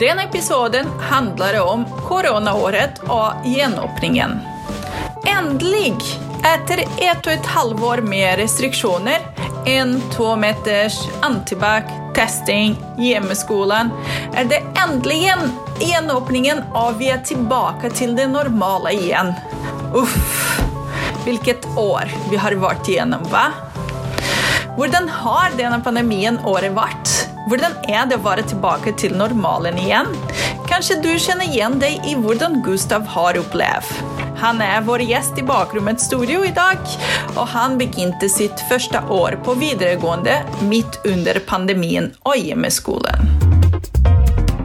Denne episoden handler om koronaåret og gjenåpningen. Endelig, etter ett og et halvår med restriksjoner, en to meters antibac, testing, hjemmeskolen, er det endelig gjenåpningen, og vi er tilbake til det normale igjen. Uff, hvilket år vi har vært igjennom, hva? Hvordan har denne pandemien året vært? Hvordan er det å være tilbake til normalen igjen? Kanskje du kjenner igjen deg i hvordan Gustav har opplevd. Han er vår gjest i Bakrommets studio i dag, og han begynte sitt første år på videregående midt under pandemien og hjemmeskolen.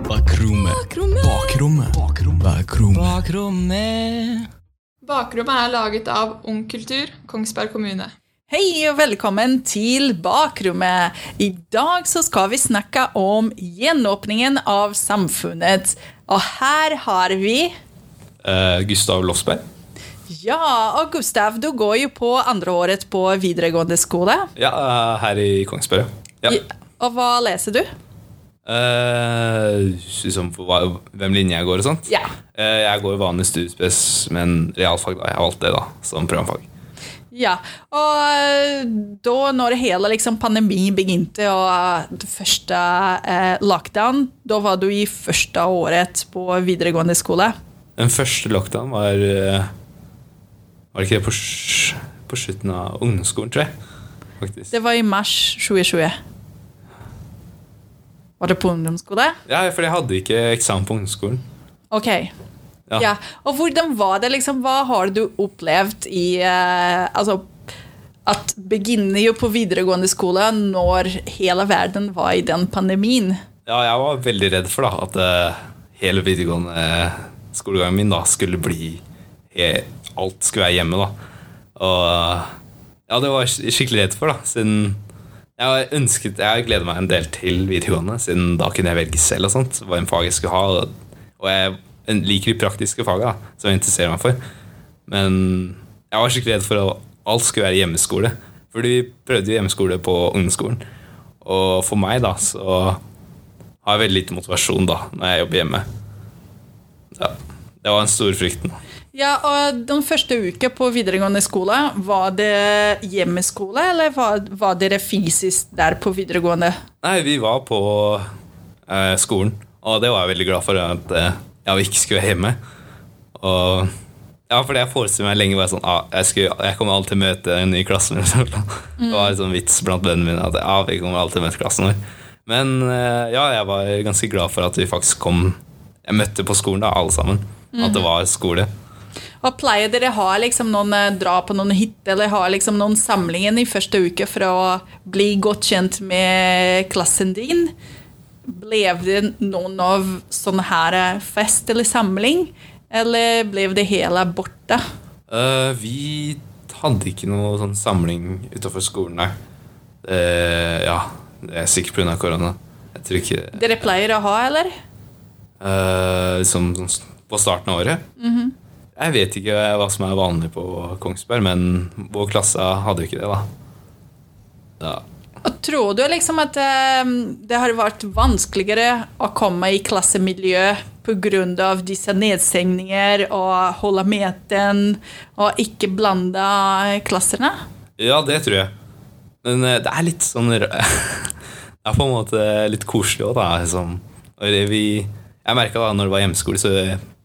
Bakrommet. Bakrommet. Bakrommet. Bakrommet. Bakrommet er laget av Ung Kultur, Kongsberg kommune. Hei og velkommen til Bakrommet. I dag så skal vi snakke om gjenåpningen av samfunnet. Og her har vi uh, Gustav Lofsberg. Ja, og Gustav, du går jo på andreåret på videregående skole. Ja, uh, her i Kongsberg. Ja. I- Og hva leser du? Uh, liksom hva, hvem linje jeg går og sånt. Ja. Uh, jeg går vanlig studiespes, men realfag da. Jeg har valgt det da, som programfag. Ja, og eh, da når hele liksom, pandemien begynte, og eh, det første eh, lockdown, da var du i første året på videregående skole. Den første lockdown var eh, Var det ikke det på, på slutten av ungdomsskolen, tror jeg. Faktisk. Det var i mars 2020. Var det på ungdomsskole? Ja, for jeg hadde ikke eksamen på ungdomsskolen. Ok. Ja. Ja. Og hvordan var det, liksom, hva har du opplevd i uh, Altså, at begynner jo på videregående skole når hele verden var i den pandemien. Ja, jeg var veldig redd for da, at uh, hele videregående skolegangen min da skulle bli Alt skulle være hjemme, da. Og ja, det var jeg skikkelig redd for, da, siden jeg ønsket Jeg gleder meg en del til videregående, siden da kunne jeg velge selv og sånt, hva en fag jeg skulle ha. Og jeg liker de praktiske faga som jeg interesserer meg for. Men jeg var skikkelig redd for at alt skulle være hjemmeskole. Fordi vi prøvde hjemmeskole på ungdomsskolen. Og for meg, da, så har jeg veldig lite motivasjon da når jeg jobber hjemme. Ja, det var den store frykten. Ja, og Den første uka på videregående skole, var det hjemmeskole, eller var, var dere fysisk der på videregående? Nei, vi var på eh, skolen, og det var jeg veldig glad for at eh, jeg ikke skulle være hjemme. Og ja, for jeg forestilte meg lenge bare sånn ah, jeg, skulle, jeg kommer alltid å møte en ny klasse. Det var en sånn vits blant vennene mine at ja, vi kommer alltid å møte klassen vår. Men eh, ja, jeg var ganske glad for at vi faktisk kom Jeg møtte på skolen, da, alle sammen. At det var skole. Og Pleier dere ha liksom eh, dra på noen hytte eller ha liksom noen samlinger i første uke for å bli godt kjent med klassen din? Ble det noen av sånne her eh, fest eller samling, eller ble det hele borte? Uh, vi hadde ikke noe sånn samling utenfor skolen, nei. Uh, ja, det er sikkert pga. korona. Jeg tror ikke Dere pleier å ha, eller? Uh, liksom, På starten av året. Jeg vet ikke hva som er vanlig på Kongsberg, men vår klasse hadde jo ikke det, da. Ja. Tror du liksom at eh, det har vært vanskeligere å komme i klassemiljø pga. disse nedstengninger og holde meten og ikke blande klassene? ja, det tror jeg. Men eh, det er litt sånn Det er på en måte litt koselig òg, da. Liksom. Jeg merka da når det var hjemmeskole, så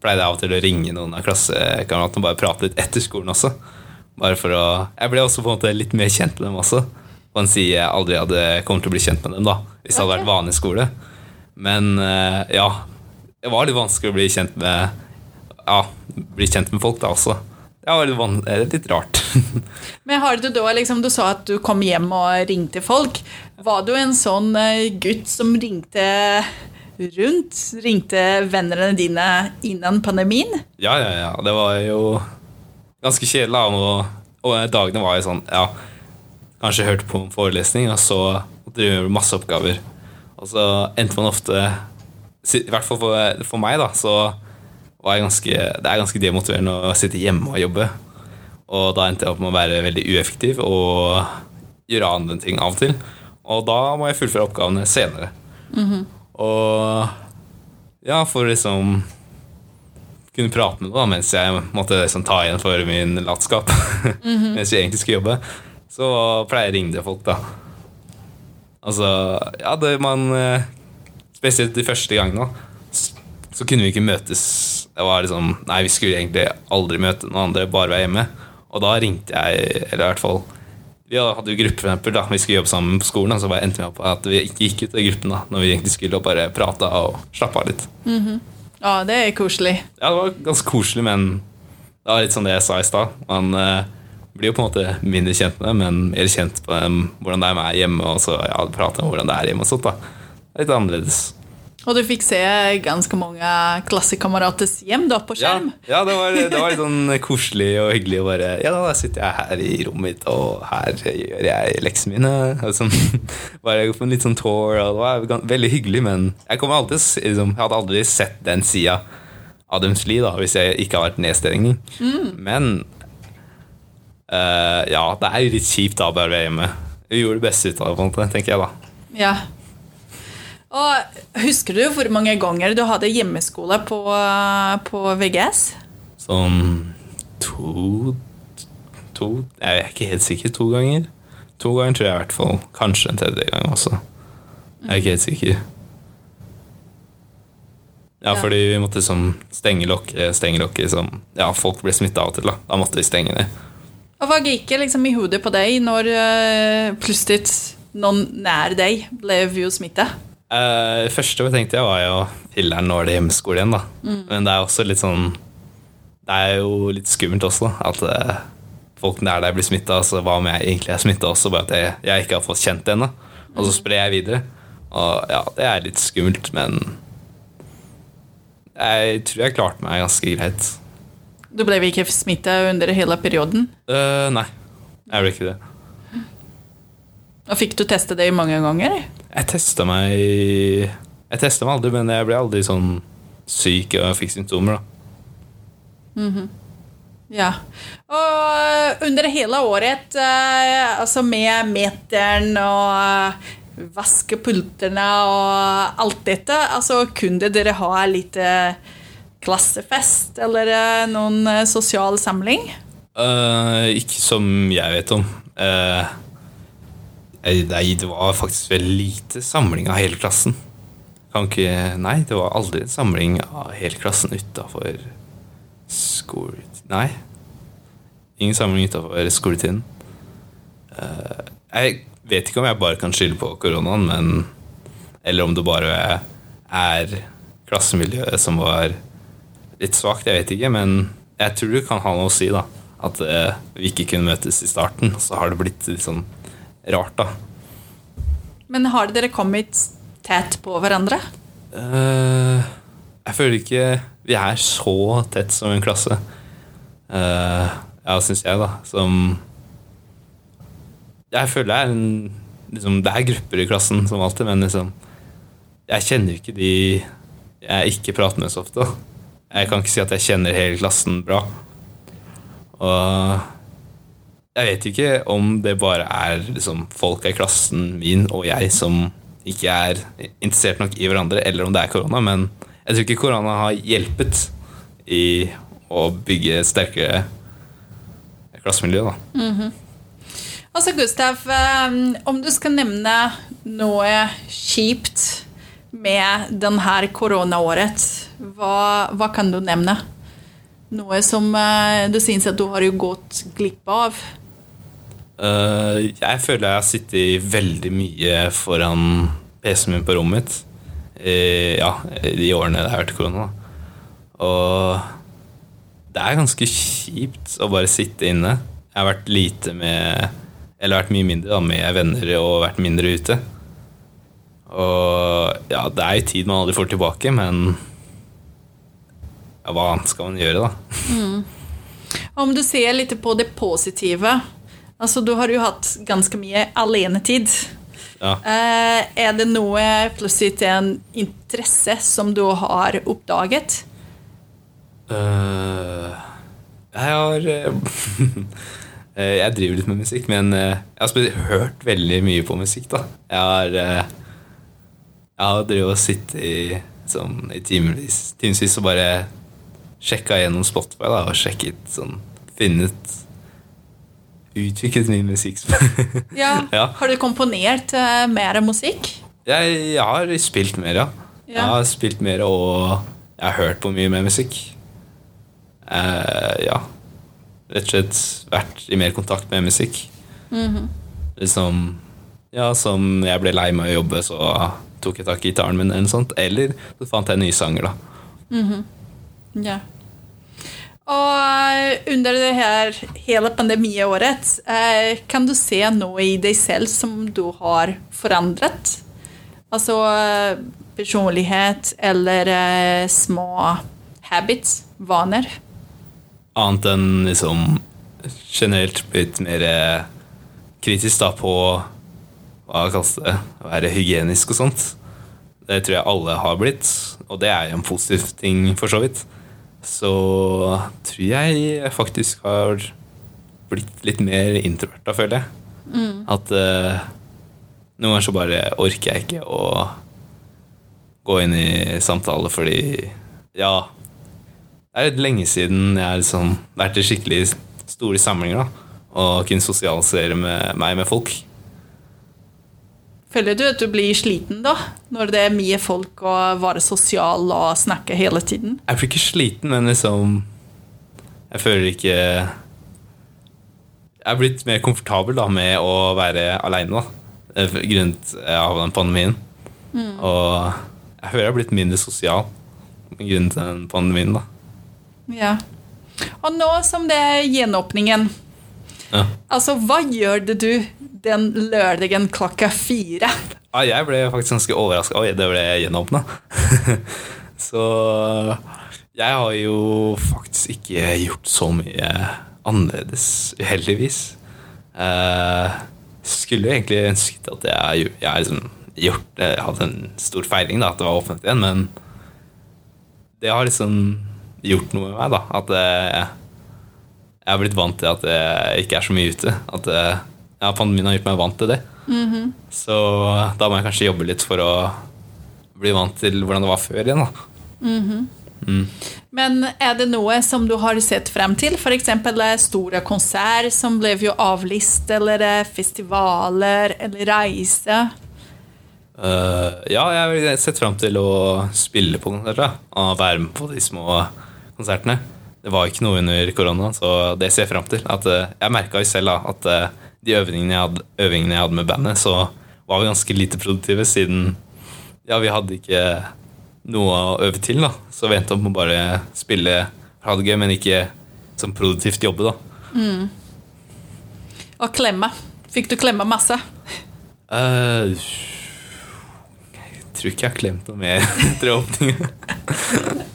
pleide jeg av og til å ringe noen av klassekameratene og bare prate litt etter skolen også. Bare for å Jeg ble også på en måte litt mer kjent med dem også. På en side jeg aldri hadde kommet til å bli kjent med dem da hvis det hadde vært vanlig skole. Men eh, ja, det var litt vanskelig å bli kjent med Ja, bli kjent med folk da også. Det var litt, litt rart. Men har du da liksom, Du sa at du kom hjem og ringte folk. Var du en sånn eh, gutt som ringte rundt? Ringte vennene dine innen pandemien? Ja, ja, ja. Det var jo ganske kjedelig. Og, og dagene var jo sånn Ja, kanskje hørte på en forelesning, og så måtte du gjøre masse oppgaver. Og så endte man ofte I hvert fall for, for meg, da, så var jeg ganske, det er ganske demotiverende å sitte hjemme og jobbe. Og da endte jeg opp med å være veldig ueffektiv og gjøre andre ting av og til. Og da må jeg fullføre oppgavene senere. Og Ja, for liksom kunne prate med deg da, mens jeg måtte liksom ta igjen for min latskap. mens jeg egentlig skulle jobbe. Så pleier jeg å ringe til folk, da. Altså, ja, det man eh, Spesielt de første gangene, så kunne vi ikke møtes. Det var liksom Nei, vi skulle egentlig aldri møte noen andre, bare være hjemme. Og da ringte jeg, eller i hvert fall Vi hadde jo gruppe, for eksempel, da. Vi skulle jobbe sammen på skolen, og så bare endte vi opp på at vi ikke gikk ut av gruppen da når vi egentlig skulle og bare prate og slappe av litt. Ja, det er koselig. Ja, det var ganske koselig, men det var litt sånn det jeg sa i stad. Man eh, blir jo på en måte mindre kjent med dem, men mer kjent på dem, hvordan det er med hjemme, og så ja, prate om hvordan det er hjemme og sånt. da. Litt annerledes. Og du fikk se ganske mange klassekameraters hjem da, på skjerm. ja det, var, det var litt sånn koselig og hyggelig å bare Ja, da sitter jeg her i rommet mitt, og her gjør jeg leksene mine. Sånn, bare på en litt sånn tour, og det var veldig hyggelig, men jeg, kommer alltid, liksom, jeg hadde aldri sett den sida av deres liv da, hvis jeg ikke hadde vært nedstengning. Men eh, ja, det er jo litt kjipt da bare å være hjemme. Vi gjorde det beste ut av det, tenker jeg da. Ja. Og husker du hvor mange ganger du hadde hjemmeskole på, på VGS? Sånn to To Jeg er ikke helt sikker. To ganger. To ganger tror jeg i hvert fall. Kanskje en tredje gang også. Jeg er ikke helt sikker. Ja, fordi vi måtte liksom stenge lokket, stenge lokket som Ja, folk ble smitta av og til, da. Da måtte vi stenge det. Og hva gikk liksom i hodet på deg når uh, plutselig noen nær deg ble jo smittet? Uh, det første jeg tenkte jeg var jo filler'n, nå er det hjemmeskole igjen, da. Men det er også litt sånn Det er jo litt skummelt også, at uh, folk nær deg blir smitta. Altså, hva om jeg egentlig er smitta også, bare at jeg, jeg ikke har fått kjent det ennå? Og så sprer jeg videre. Og ja, det er litt skummelt, men jeg tror jeg klarte meg ganske greit. Du ble ikke smittet under hele perioden? Uh, nei, jeg ble ikke det. Og fikk du teste det mange ganger? Jeg testa meg Jeg testa meg aldri, men jeg ble aldri sånn syk og fikk symptomer, da. Ja. Og under hele året, eh, altså med meteren og eh, vaskepultene og alt dette, altså kunne dere ha litt eh, klassefest eller eh, noen eh, sosial samling? Uh, ikke som jeg vet om. Nei, det var faktisk veldig lite samling av hele klassen. Kan ikke Nei, det var aldri en samling av hele klassen utafor skoletiden. Nei. Ingen samling utafor skoletiden. Uh, jeg vet ikke om jeg bare kan skylde på koronaen, men Eller om det bare er klassemiljøet som var litt svakt, jeg vet ikke, men jeg tror det kan ha noe å si, da. At eh, vi ikke kunne møtes i starten. Så har det blitt litt sånn rart, da. Men har dere kommet tett på hverandre? Uh, jeg føler ikke vi er så tett som en klasse. Uh, ja, syns jeg, da. Som Jeg føler det er en liksom, Det er grupper i klassen, som alltid, men liksom Jeg kjenner jo ikke de jeg ikke prater med så ofte. da. Jeg kan ikke si at jeg kjenner hele klassen bra. Og jeg vet ikke om det bare er liksom, folk i klassen min og jeg som ikke er interessert nok i hverandre, eller om det er korona, men jeg tror ikke korona har hjulpet i å bygge sterkere klassemiljø. da. Altså, Gustav, eh, om du skal nevne noe kjipt med denne koronaåret, hva, hva kan du nevne? Noe som eh, du syns at du har gått glipp av? Uh, jeg føler jeg har sittet veldig mye foran PC-en min på rommet mitt. i- ja, de årene det har vært korona. Og det er ganske kjipt å bare sitte inne. Jeg har vært lite med Eller vært mye mindre da, med venner og vært mindre ute. Og ja, det er jo tid man aldri får tilbake, men ja, hva annet skal man gjøre, da? Om du ser litt på det positive Altså, du har jo hatt ganske mye alenetid. Ja. Eh, er det noe plutselig en interesse som du har oppdaget? Uh, jeg har eh, Jeg driver litt med musikk, men jeg har hørt veldig mye på musikk. da Jeg har, jeg har drevet og sittet i sånn, i timevis, og bare sjekka gjennom Spotify da, og sjekket sånn Funnet Utviklet min musikk. Ja. Ja. Har du komponert uh, mer musikk? jeg, jeg har spilt mer, ja. Ja. Jeg har spilt mer, og jeg har hørt på mye mer musikk. Uh, ja. Rett og slett vært i mer kontakt med musikk. Liksom Ja, som jeg ble lei med å jobbe, så tok jeg tak i gitaren min, eller sånt. Eller så fant jeg nye sanger, da. Ja. Og under det her hele pandemiåret, eh, kan du se noe i deg selv som du har forandret? Altså eh, personlighet eller eh, små habits, vaner? Annet enn liksom generelt blitt mer kritisk da på hva kalles det, å være hygienisk og sånt. Det tror jeg alle har blitt, og det er jo en positiv ting for så vidt. Så tror jeg faktisk har blitt litt mer introvert da, føler jeg. At uh, noen ganger så bare orker jeg ikke å gå inn i samtale fordi ja, det er litt lenge siden jeg har liksom vært i skikkelig store samlinger da, og kunne sosialisere med meg med folk. Føler du at du blir sliten da, når det er mye folk og være sosial og snakke hele tiden? Jeg blir ikke sliten, men liksom Jeg føler ikke Jeg er blitt mer komfortabel da med å være aleine, da. eh, Grunnet av den pandemien. Og jeg føler jeg har blitt mindre sosial grunnet den pandemien, da. Ja. Og nå som det er gjenåpningen, Ja. altså hva gjør det du den lørdagen klokka fire? Ja, jeg ble faktisk ganske overraska. Oi, det ble gjenåpna. så jeg har jo faktisk ikke gjort så mye annerledes, uheldigvis. Eh, skulle egentlig ønsket at jeg, jeg liksom gjort, hadde en stor feiring, da, at det var åpnet igjen, men det har liksom gjort noe med meg, da. At eh, jeg har blitt vant til at jeg ikke er så mye ute. At eh, ja, pandemien har gjort meg vant til det. Så da må jeg kanskje jobbe litt for å bli vant til hvordan det var før igjen. da. Men er det noe som du har sett frem til? F.eks. store konsert som ble jo avlyst, eller eh, festivaler, eller reise? Uh, ja, jeg har sett frem til å spille på konserter og være med på de små konsertene. Det var ikke noe under korona, så det ser jeg fram til. At, eh, jeg merka jo selv da, at eh, de øvingene jeg, hadde, øvingene jeg hadde med bandet, så var vi ganske lite produktive, siden ja, vi hadde ikke noe å øve til. da. Så vi endte opp med å bare spille ha det gøy, men ikke som produktivt jobbe. da. Og klemme. Fikk du klemme masse? Jeg tror ikke jeg har klemt noe mer etter åpningen.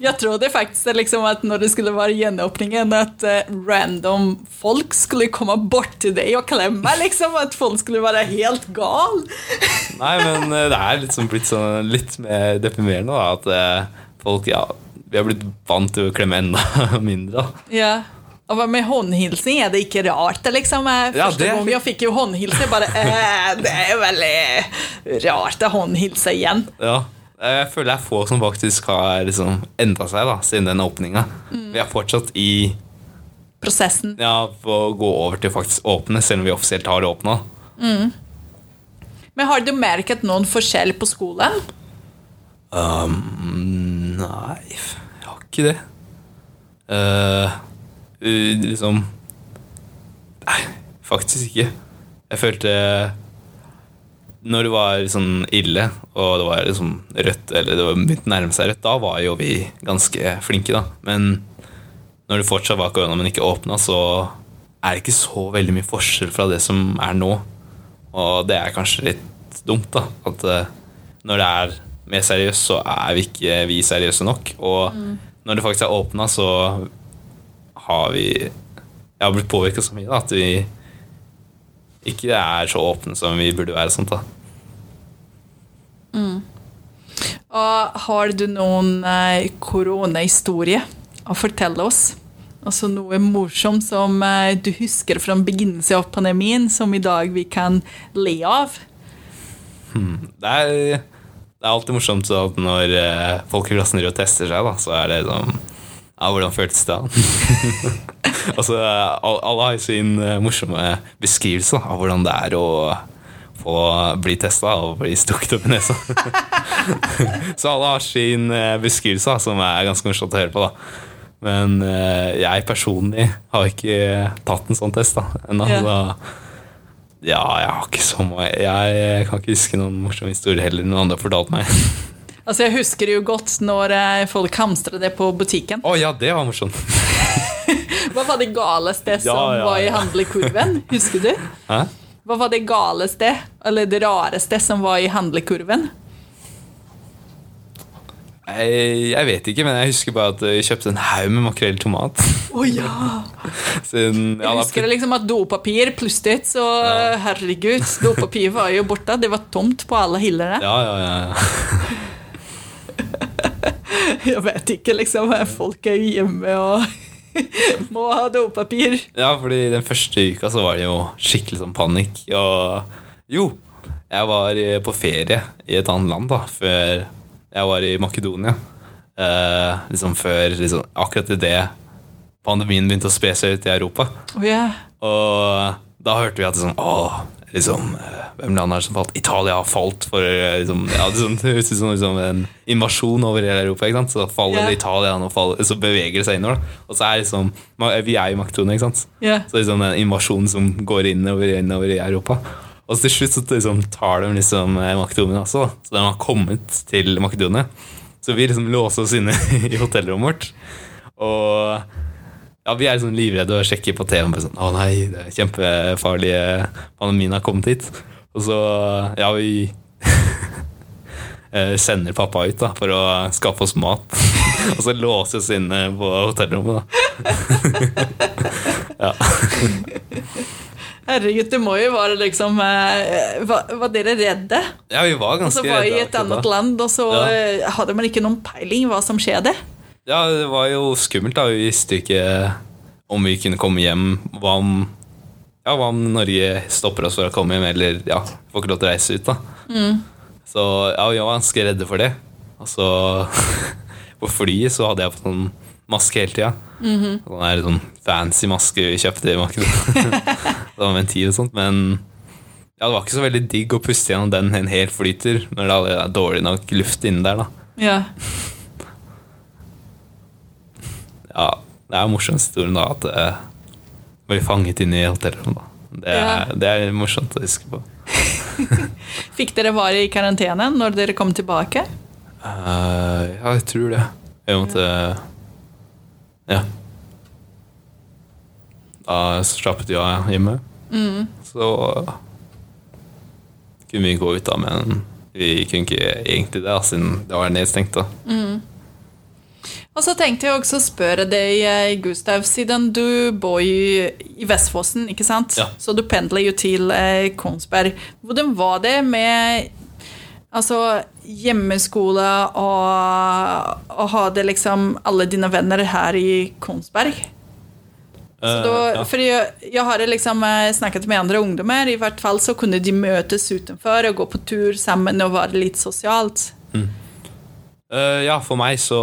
Jeg trodde faktisk liksom at når det skulle være gjenåpningen, at eh, random folk skulle komme bort til deg og klemme. liksom, At folk skulle være helt gal. Nei, men eh, det er liksom blitt sånn litt mer deprimerende da, at eh, folk ja, vi har blitt vant til å klemme enda mindre. Ja. Hva med håndhilsing? Er det ikke rart? liksom? Eh, Ja, Første det- gang jeg fikk jo håndhilse, bare eh, Det er veldig rart å håndhilse igjen. Ja, jeg føler det er få som faktisk har liksom endra seg da, siden den åpninga. Vi er fortsatt i Prosessen. ja, for å gå over til faktisk åpne, selv om vi offisielt har åpna. Men har du merket noen forskjell på skolen? Um, nei, jeg har ikke det. Eh, uh, liksom Nei, faktisk ikke. Jeg følte Når det var sånn ille, og det var liksom rødt, eller det begynte å nærme seg rødt, da var jo vi ganske flinke, da. Men når det fortsatt var korona, men ikke åpna, så er det ikke så veldig mye forskjell fra det som er nå. Og det er kanskje litt dumt, da. At eh, når det er mer seriøst, så er vi ikke vi seriøse nok. Og når det faktisk er åpna, så har vi Jeg har blitt påvirka så mye da, at vi ikke er så åpne som vi burde være. Sånt, da. Og har du noen eh, koronahistorie å fortelle oss? Altså noe morsomt som eh, du husker fra begynnelsen av pandemien, som i dag vi kan le av? Det er, Det er alltid morsomt at når eh, folk i klassen driver og tester seg, da, så er det sånn Ja, hvordan føltes det? altså, alle har sin eh, morsomme beskrivelse av hvordan det er å få bli testa og bli stukket opp i nesa. så alle har sin eh, beskrivelse, som er ganske morsomt å høre på. da. Men eh, jeg personlig har ikke tatt en sånn test da, ennå. Ja. ja, jeg har ikke så mye Jeg kan ikke huske noen morsom historie heller noen andre har fortalt meg. Altså, jeg husker jo godt når eh, folk hamstret det på butikken. Å ja, det var morsomt. Hva var det galeste som Ja, ja, var i handlekurven? Husker du? Hæ? Hva var det galeste, eller det rareste som var i handlekurven? Jeg, jeg vet ikke, men jeg husker bare at jeg kjøpte en haug med makrell i tomat. Oh, ja! Siden, ja, Jeg husker det liksom at dopapir plutselig så Herregud, dopapir var jo borte. Det var tomt på alle hyllene. ja, ja, ja, ja. Jeg vet ikke, liksom. Folk er jo hjemme og må ha dopapir. ja, fordi den første uka så var det jo skikkelig sånn panikk. Og jo, jeg var på ferie i et annet land da, før jeg var i Makedonia. Eh, liksom før liksom, akkurat idet pandemien begynte å spre seg ut i Europa. Oh, yeah. Og da hørte vi at det sånn Åh, liksom eh, Hvem land er det som falt? Italia har falt for eh, liksom, ja, det, sånn, høres ut som liksom, en invasjon over hele Europa. Ikke sant? Så faller yeah. Italia, og faller, så beveger det seg innover. Da. Og så er liksom Vi er i Makedonia, ikke sant? Yeah. Så liksom en invasjon som går innover, innover i Europa. Og så til slutt så liksom tar de liksom eh, Makedonia også. Da. Så de har kommet til Makedonia. Så vi liksom låser oss inne i hotellrommet vårt. Og ja, vi er sånn livredde og sjekker på TV-en. Sånn, Å nei, det er kjempefarlig. Pandemien har kommet hit. Og så Ja, vi eh, sender pappa ut da for å skaffe oss mat. og så låser vi oss inne på hotellrommet. da Herregud, det må jo være liksom eh, Var, var dere redde? Ja, vi var ganske redde. Og så var vi i et annet land, og så Ja. eh, hadde man ikke noen peiling hva som skjedde. Ja, det var jo skummelt da. Vi visste ikke om vi kunne komme hjem. Hva om, ja, hva om Norge stopper oss for å komme hjem, eller ja, får ikke lov til å reise ut, da. Så ja, vi var ganske redde for det. Og så på flyet så hadde jeg fått sånn maske hele tida. Sånn der sånn fancy maske vi kjøpte i markedet. det var ventil og sånt, men ja, det var ikke så veldig digg å puste gjennom den en hel flyter når det er dårlig nok luft inni der, da. Ja. Ja, det er jo morsomt historien da at jeg ble fanget inn i hotellrommet. Det er, Ja. det er morsomt å huske på. Fikk dere være i karantene når dere kom tilbake? Uh, ja, jeg tror det. Jeg måtte Ja. Da slappet jeg av hjemme. Så kunne vi gå ut, da, men vi kunne ikke egentlig det, siden det var nedstengt. da. Og så tenkte jeg også å spørre deg, eh, Gustav, siden du bor jo i Vestfossen, ikke sant? Ja. Så du pendler jo til eh, Kongsberg. Hvordan var det med altså, hjemmeskole og, og ha det liksom alle dine venner her i Kongsberg? Så Eh, da, ja. for jeg, jeg har liksom snakket med andre ungdommer, i hvert fall så kunne de møtes utenfor og gå på tur sammen og være litt sosialt. Eh, ja, for meg så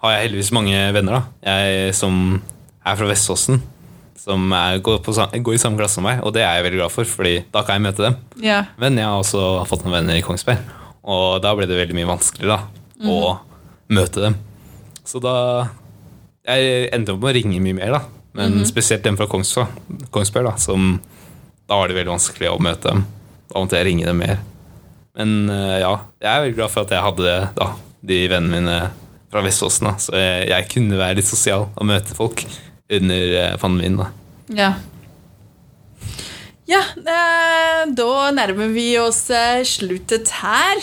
har jeg heldigvis mange venner, da. Jeg som er fra Vestfossen. Som er, går, på, går i samme klasse som meg, og det er jeg veldig glad for, Fordi da kan jeg møte dem. Ja. Men jeg har også fått noen venner i Kongsberg, og da ble det veldig mye vanskeligere da, å møte dem. Så da Jeg endte opp med å ringe mye mer, da. Men spesielt dem fra Kongsberg, Kongsberg da, som Da var det veldig vanskelig å møte dem. Da måtte jeg ringe dem mer. Men eh, ja, jeg er veldig glad for at jeg hadde det da, de vennene mine fra Vestfossen. Så jeg, jeg kunne være litt sosial og møte folk under eh, pandemien. da. Ja. Ja, eh, da nærmer vi oss eh, sluttet her.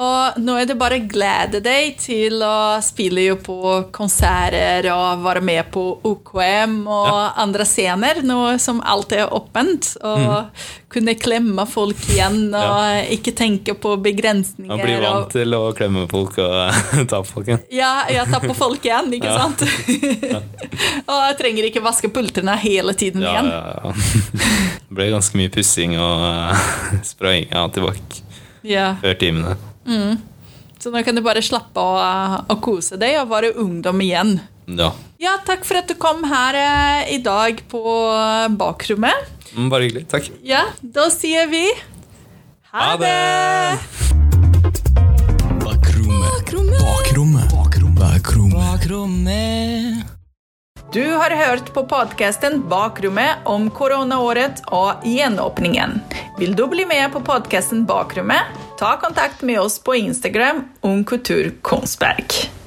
Og nå er det bare å glede deg til å spille jo på konserter og være med på OKM og Ja. andre scener, nå som alt er åpent. Og kunne klemme folk igjen og ikke tenke på begrensninger. Man blir og- vant til å klemme folk og ta på folk. ja. Ja, jeg tar på folk igjen, ikke Ja. sant? og jeg trenger ikke vaske pultene hele tiden Ja, igjen. ja, ja. Det ble ganske mye pussing og uh, spraying av tilbake Ja. før timene. Så nå kan du bare slappe av og kose deg og være ungdom igjen. Ja. Ja, takk for at du kom her eh, i dag på bakrommet. Mm, Bare hyggelig. Takk. Ja, da sier vi ha Ha det! Bakrommet. Bakrommet. Bakrommet. Bakrommet. Du har hørt på podkasten Bakrommet om koronaåret og gjenåpningen. Vil du bli med på podkasten Bakrommet? Ta kontakt med oss på Instagram om.